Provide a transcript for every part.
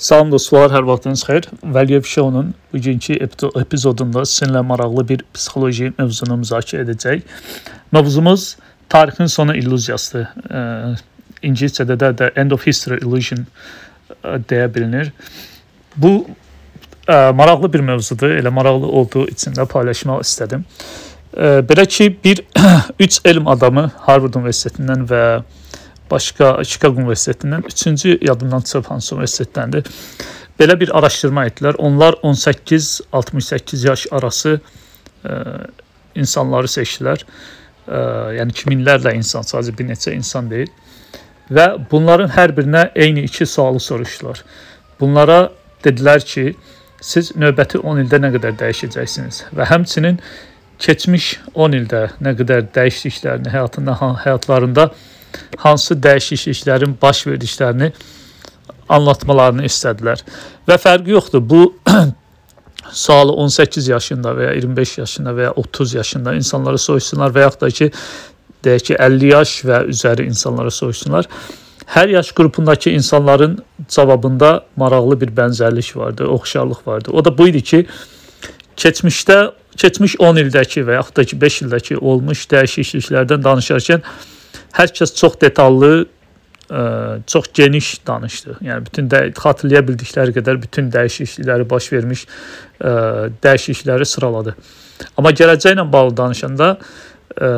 Salam dostlar, hər vaxtınız xeyir. Vəliyev Show'un bugünkü epizodunda sizinlə maraqlı bir psixoloji mövzunu müzakirə edəcəyik. Mövzumuz tarixin sonu illüziyasıdır. İngiliscədə də The End of History Illusion deyə bilinir. Bu ə, maraqlı bir mövzudur. Elə maraqlı olduğu üçün də paylaşmaq istədim. Ə, belə ki, bir 3 elm adamı Harvard Universitetindən və başqa Chicago Universitetindən, üçüncü yadımdan çıxıb hansı universitetdəndir. Belə bir araşdırma etdilər. Onlar 18-68 yaş arası ə, insanları seçdilər. Ə, yəni ki, minlərlə insan, sadəcə bir neçə insan deyil. Və bunların hər birinə eyni iki sualı soruşdular. Bunlara dedilər ki, siz növbəti 10 ildə nə qədər dəyişəcəksiniz və həmçinin keçmiş 10 ildə nə qədər dəyişdiklərini həyatında həyatlarında hansı dəyişikliklərin baş verdiklərini anlatmalarını istədilər. Və fərqi yoxdur. Bu sualı 18 yaşında və ya 25 yaşında və ya 30 yaşında insanlara soruşsunlar və yaxud da ki, deyək ki, 50 yaş və üzəri insanlara soruşsunlar. Hər yaş qrupundakı insanların cavabında maraqlı bir bənzərlik vardı, oxşarlıq vardı. O da bu idi ki, keçmişdə, keçmiş 10 ildəki və yaxud da ki, 5 ildəki olmuş dəyişikliklərdən danışarkən hər kəs çox detallı, ə, çox geniş danışdı. Yəni bütün də xatırlaya bildikləri qədər bütün dəyişiklikləri baş vermiş ə, dəyişiklikləri sıraladı. Amma gələcəklə bağlı danışanda ə,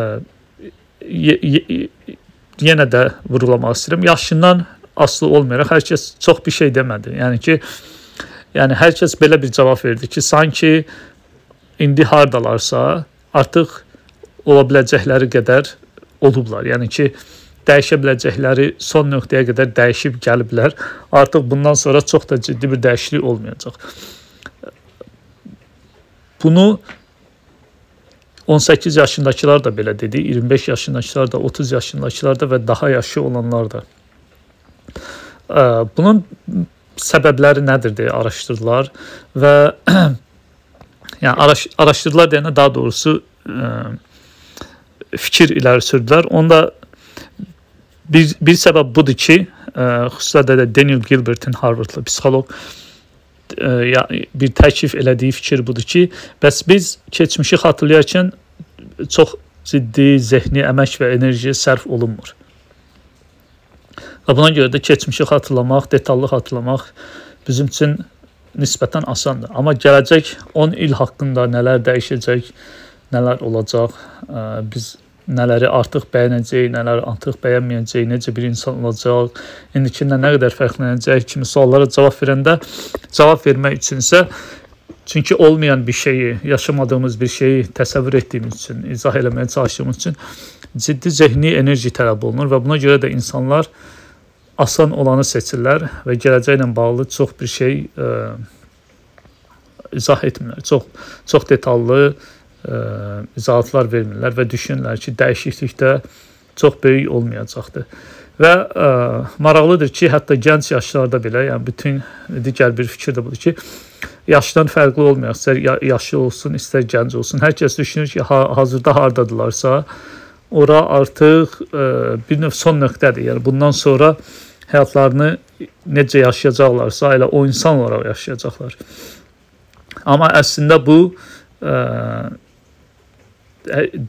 yenə də vurğulamaq istəyirəm. Yaşından asılı olmayaraq hər kəs çox bir şey demədi. Yəni ki, yəni hər kəs belə bir cavab verdi ki, sanki indi hardalarsa artıq ola biləcəkləri qədər olublar. Yəni ki, dəyişə biləcəkləri son nöqtəyə qədər dəyişib gəliblər. Artıq bundan sonra çox da ciddi bir dəyişiklik olmayacaq. Bunu 18 yaşındakılar da belə dedi, 25 yaşındakılar da, 30 yaşındakılar da və daha yaşlı olanlar da. Bunun səbəbləri nədir deyə araşdırdılar və yəni araş araşdırdılar deyəndə daha doğrusu fikir irəli sürdülər. Onda bir, bir səbəb budur ki, ə, xüsusilə də Daniel Gilbertin Harvardlı psixoloq ə, bir təklif elədiyi fikir budur ki, bəs biz keçmişi xatırlayarkən çox ciddi zehni əmək və enerji sərf olunmur. Və buna görə də keçmişi xatırlamaq, detallı xatırlamaq bizim üçün nisbətən asandır. Amma gələcək 10 il haqqında nələr dəyişəcək, nələr olacaq, biz nələri artıq bəyənəcək, nələri artıq bəyənməyəcək, necə bir insan olacaq, indikindən nə qədər fərqlənəcək kimi suallara cavab verəndə cavab vermək üçünsə çünki olmayan bir şeyi, yaşamadığımız bir şeyi təsəvvür etdiyimiz üçün, izah eləməyə çalışdığımız üçün ciddi zehni enerji tələb olunur və buna görə də insanlar asan olanı seçirlər və gələcəklə bağlı çox bir şey ə, izah etmirlər. Çox çox detallı izahatlar vermirlər və düşünürlər ki, dəyişiklikdə çox böyük olmayacaqdır. Və ə, maraqlıdır ki, hətta gənc yaşlarda belə, yəni bütün digər bir fikir də budur ki, yaşdan fərqli olmayaq, istər yaşlı olsun, istər gənc olsun. Hər kəs düşünür ki, ha hazırda hardadılarsa, ora artıq ə, bir növ son nöqtədir. Yəni bundan sonra həyatlarını necə yaşayacaqlarsa, elə o insan olaraq yaşayacaqlar. Amma əslində bu ə,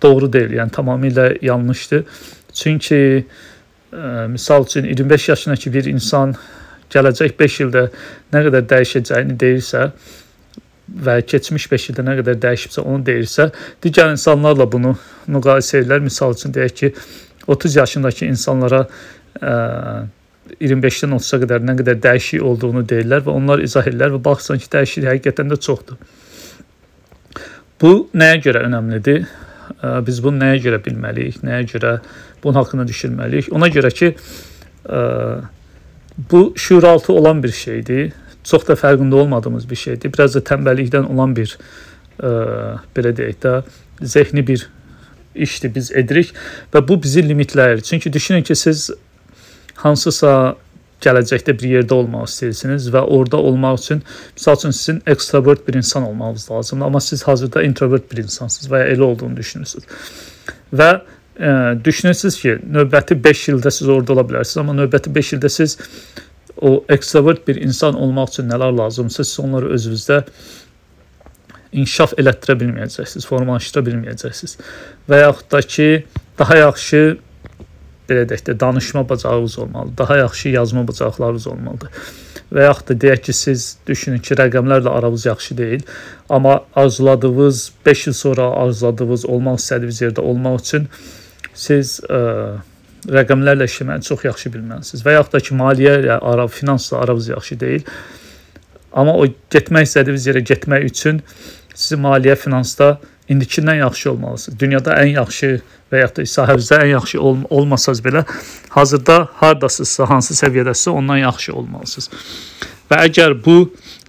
doğru deyil, yəni tamamilə yanlışdır. Çünki ə, e, misal üçün 25 yaşındakı bir insan gələcək 5 ildə nə qədər dəyişəcəyini deyirsə və keçmiş 5 ildə nə qədər dəyişibsə onu deyirsə, digər insanlarla bunu müqayisə edirlər. Misal üçün deyək ki, 30 yaşındakı insanlara ə, 25-dən 30-a qədər nə qədər dəyişik olduğunu deyirlər və onlar izah edirlər və baxsan ki, dəyişiklik həqiqətən də çoxdur. Bu nəyə görə önəmlidir? Biz bunu nəyə görə bilməliyik, nəyə görə bunun haqqında düşünməliyik? Ona görə ki, bu şuuraltı olan bir şeydir. Çox da fərqində olmadığımız bir şeydir. Biraz da tənbəllikdən olan bir belə deyək də zehni bir işdir biz edirik və bu bizi limitləyir. Çünki düşünün ki, siz hansısa gələcəkdə bir yerdə olmaq istəyirsiniz və orada olmaq üçün məsəl üçün sizin ekstrovert bir insan olmağınız lazımdır, amma siz hazırda introvert bir insansınız və ya elə olduğunu düşünürsüz. Və ə, e, düşünürsüz ki, növbəti 5 ildə siz orada ola bilərsiniz, amma növbəti 5 ildə siz o ekstrovert bir insan olmaq üçün nələr lazımdırsa, siz onları özünüzdə inkişaf elətdirə bilməyəcəksiniz, formalaşdıra bilməyəcəksiniz. Və yaxud da ki, daha yaxşı belə deyək də danışma bacarığınız olmalıdır. Daha yaxşı yazma bacarıqlarınız olmalıdır. Və yaxud da deyək ki, siz düşünün ki, rəqəmlərlə aranız yaxşı deyil, amma arzuladığınız 5 il sonra arzuladığınız olmaq istədiyiniz yerdə olmaq üçün siz ə, rəqəmlərlə işləməyi çox yaxşı bilməlisiniz. Və yaxud da ki, maliyyə ilə ara, finansla aranız yaxşı deyil. Amma o getmək istədiyiniz yerə getmək üçün sizi maliyyə, finansda indikindən yaxşı olmalısınız. Dünyada ən yaxşı və ya da sahənizdə ən yaxşı ol olmasanız belə, hazırda hardasınızsa, hansı səviyyədəsinizsə, ondan yaxşı olmalısınız. Və əgər bu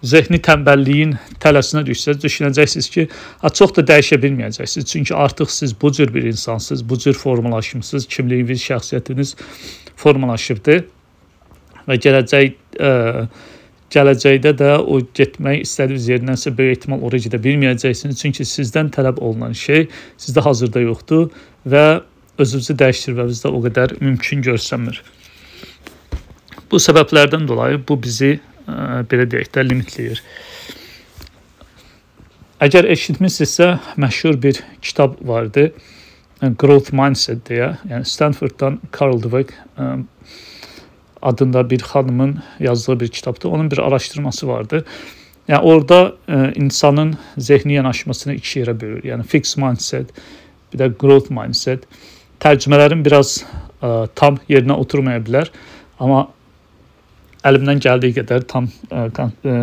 zehni tənbəlliyin tələsinə düşsəz, düşünəcəksiniz ki, ha çox da dəyişə bilməyəcəksiniz. Çünki artıq siz bu cür bir insansınız, bu cür formalaşmısınız, kimliyiniz, şəxsiyyətiniz formalaşıbdı və gələcək ə, gələcəkdə də o getmək istədiyiniz yerindənsə böyük ehtimal ora gedə bilməyəcəksiniz. Çünki sizdən tələb olunan şey sizdə hazırda yoxdur və özünüzü dəyişdirməniz də o qədər mümkün görsənmir. Bu səbəblərdən dolayı bu bizi ə, belə deyək də limitləyir. Əgər eşitmisinizsə, məşhur bir kitab vardı. Growth Mindset deyə, yəni Stanforddan Carl Dweck ə, adında bir xanımın yazdığı bir kitabdır. Onun bir araşdırması vardı. Yəni orada ə, insanın zehni yanaşmasını iki yerə bölür. Yəni fixed mindset, bir də growth mindset. Tərcümələrin biraz ə, tam yerinə oturmaya bilər, amma əlimdən gəldiyi qədər tam ə, ə,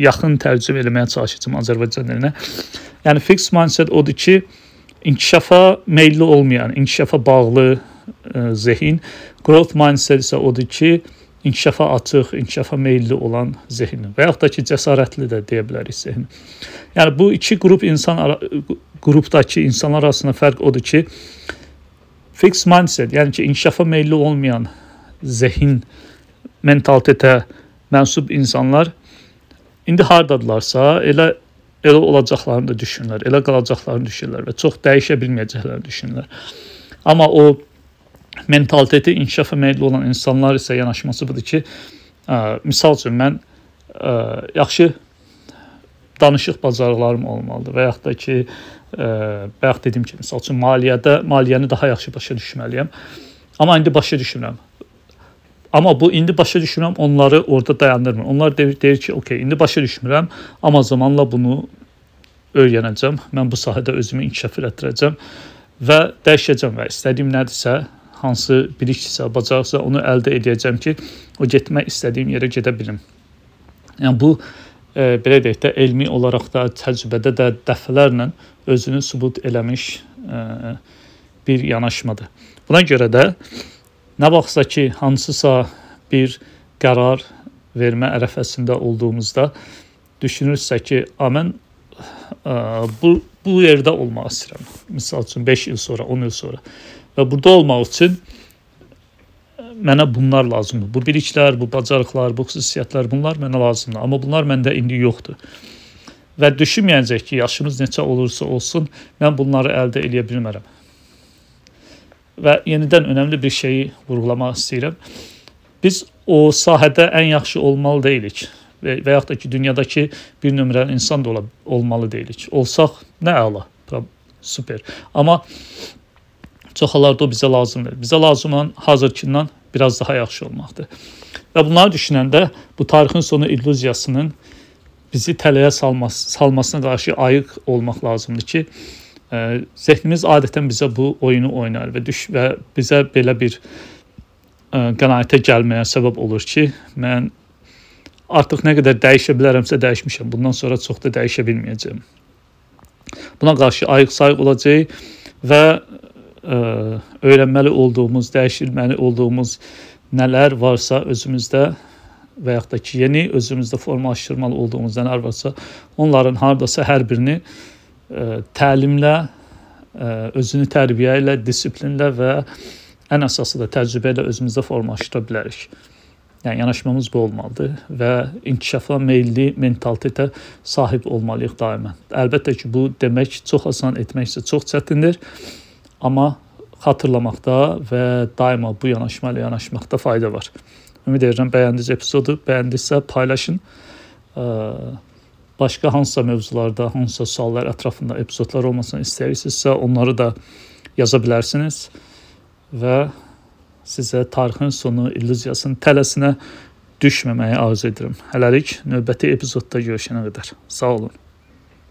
yaxın tərcümə etməyə çalışacağam Azərbaycan dilinə. Yəni fixed mindset odur ki, inkişafa meylli olmayan, inkişafa bağlı zehin Growth mindset isə odur ki, inkişafa açıq, inkişafa meylli olan zehin və yaxud da ki, cəsarətli də deyə bilərik zehin. Yəni bu iki qrup insan qrupdakı insanlar arasında fərq odur ki, fixed mindset, yəni ki, inkişafa meylli olmayan zehin mentalitetə mənsub insanlar indi hardadılarsa, elə elə olacaqlarını da düşünürlər, elə qalacaqlarını düşünürlər və çox dəyişə bilməyəcəklərini düşünürlər. Amma o mentaliteti inkişafa meylli olan insanlar isə yanaşması budur ki, ə, misal üçün mən ə, yaxşı danışıq bacarıqlarım olmalıdır və yaxud da ki, ə, bayaq dediyim kimi, misal üçün maliyyədə maliyyəni daha yaxşı başa düşməliyəm. Amma indi başa düşmürəm. Amma bu indi başa düşmürəm, onları orada dayandırmır. Onlar deyir, deyir ki, okey, indi başa düşmürəm, amma zamanla bunu öyrənəcəm. Mən bu sahədə özümü inkişaf etdirəcəm və dəyişəcəm və istədiyim nədirsə, hansı biliksə, bacarıqsa onu əldə edəcəm ki, o getmək istədiyim yerə gedə bilim. Yəni bu e, belə deyək də elmi olaraq da təcrübədə də dəfələrlə özünü sübut eləmiş e, bir yanaşmadır. Buna görə də nə vaxtsa ki, hansısa bir qərar vermə ərəfəsində olduğumuzda düşünürsə ki, a mən bu bu yerdə olmaq istəyirəm. Məsəl üçün 5 il sonra, 10 il sonra və burada olmaq üçün mənə bunlar lazımdır. Bu biliklər, bu bacarıqlar, bu xüsusiyyətlər bunlar mənə lazımdır, amma bunlar məndə indi yoxdur. Və düşünməyəcək ki, yaşımız neçə olursa olsun, mən bunları əldə edə bilmərəm. Və yenidən önəmli bir şeyi vurğulamaq istəyirəm. Biz o sahədə ən yaxşı olmalı deyilik və, yaxud da ki, dünyadakı bir nömrəli insan da ola, olmalı deyilik. Olsaq nə əla, super. Amma Çox hallarda o bizə lazımdır. Bizə lazım olan hazırkindən biraz daha yaxşı olmaqdır. Və bunları düşünəndə bu tarixin sonu illüziyasının bizi tələyə salması, salmasına qarşı ayıq olmaq lazımdır ki, ə, e, zehnimiz adətən bizə bu oyunu oynar və düş və bizə belə bir ə, e, qənaətə gəlməyə səbəb olur ki, mən artıq nə qədər dəyişə bilərəmsə dəyişmişəm. Bundan sonra çox da dəyişə bilməyəcəm. Buna qarşı ayıq-sayıq olacağıq və ə, öyrənməli olduğumuz, dəyişilməli olduğumuz nələr varsa özümüzdə və yaxud da ki, yeni özümüzdə formalaşdırmalı olduğumuz nələr varsa, onların hardasa hər birini ə, təlimlə, ə, özünü tərbiyə ilə, disiplinlə və ən əsası da təcrübə ilə özümüzdə formalaşdıra bilərik. Yəni yanaşmamız bu olmalıdır və inkişafa meylli mentalitetə sahib olmalıyıq daima. Əlbəttə ki, bu demək çox asan, etmək isə çox çətindir. Amma xatırlamaqda və daima bu yanaşma ilə yanaşmaqda fayda var. Ümid edirəm bəyəndiniz epizodu. Bəyəndinizsə paylaşın. Başqa hansısa mövzularda, hansısa suallar ətrafında epizodlar olmasını istəyirsinizsə, onları da yaza bilərsiniz və sizə tarixin sonu illüziyasının tələsinə düşməməyi arzu edirəm. Hələlik növbəti epizodda görüşənə qədər. Sağ olun.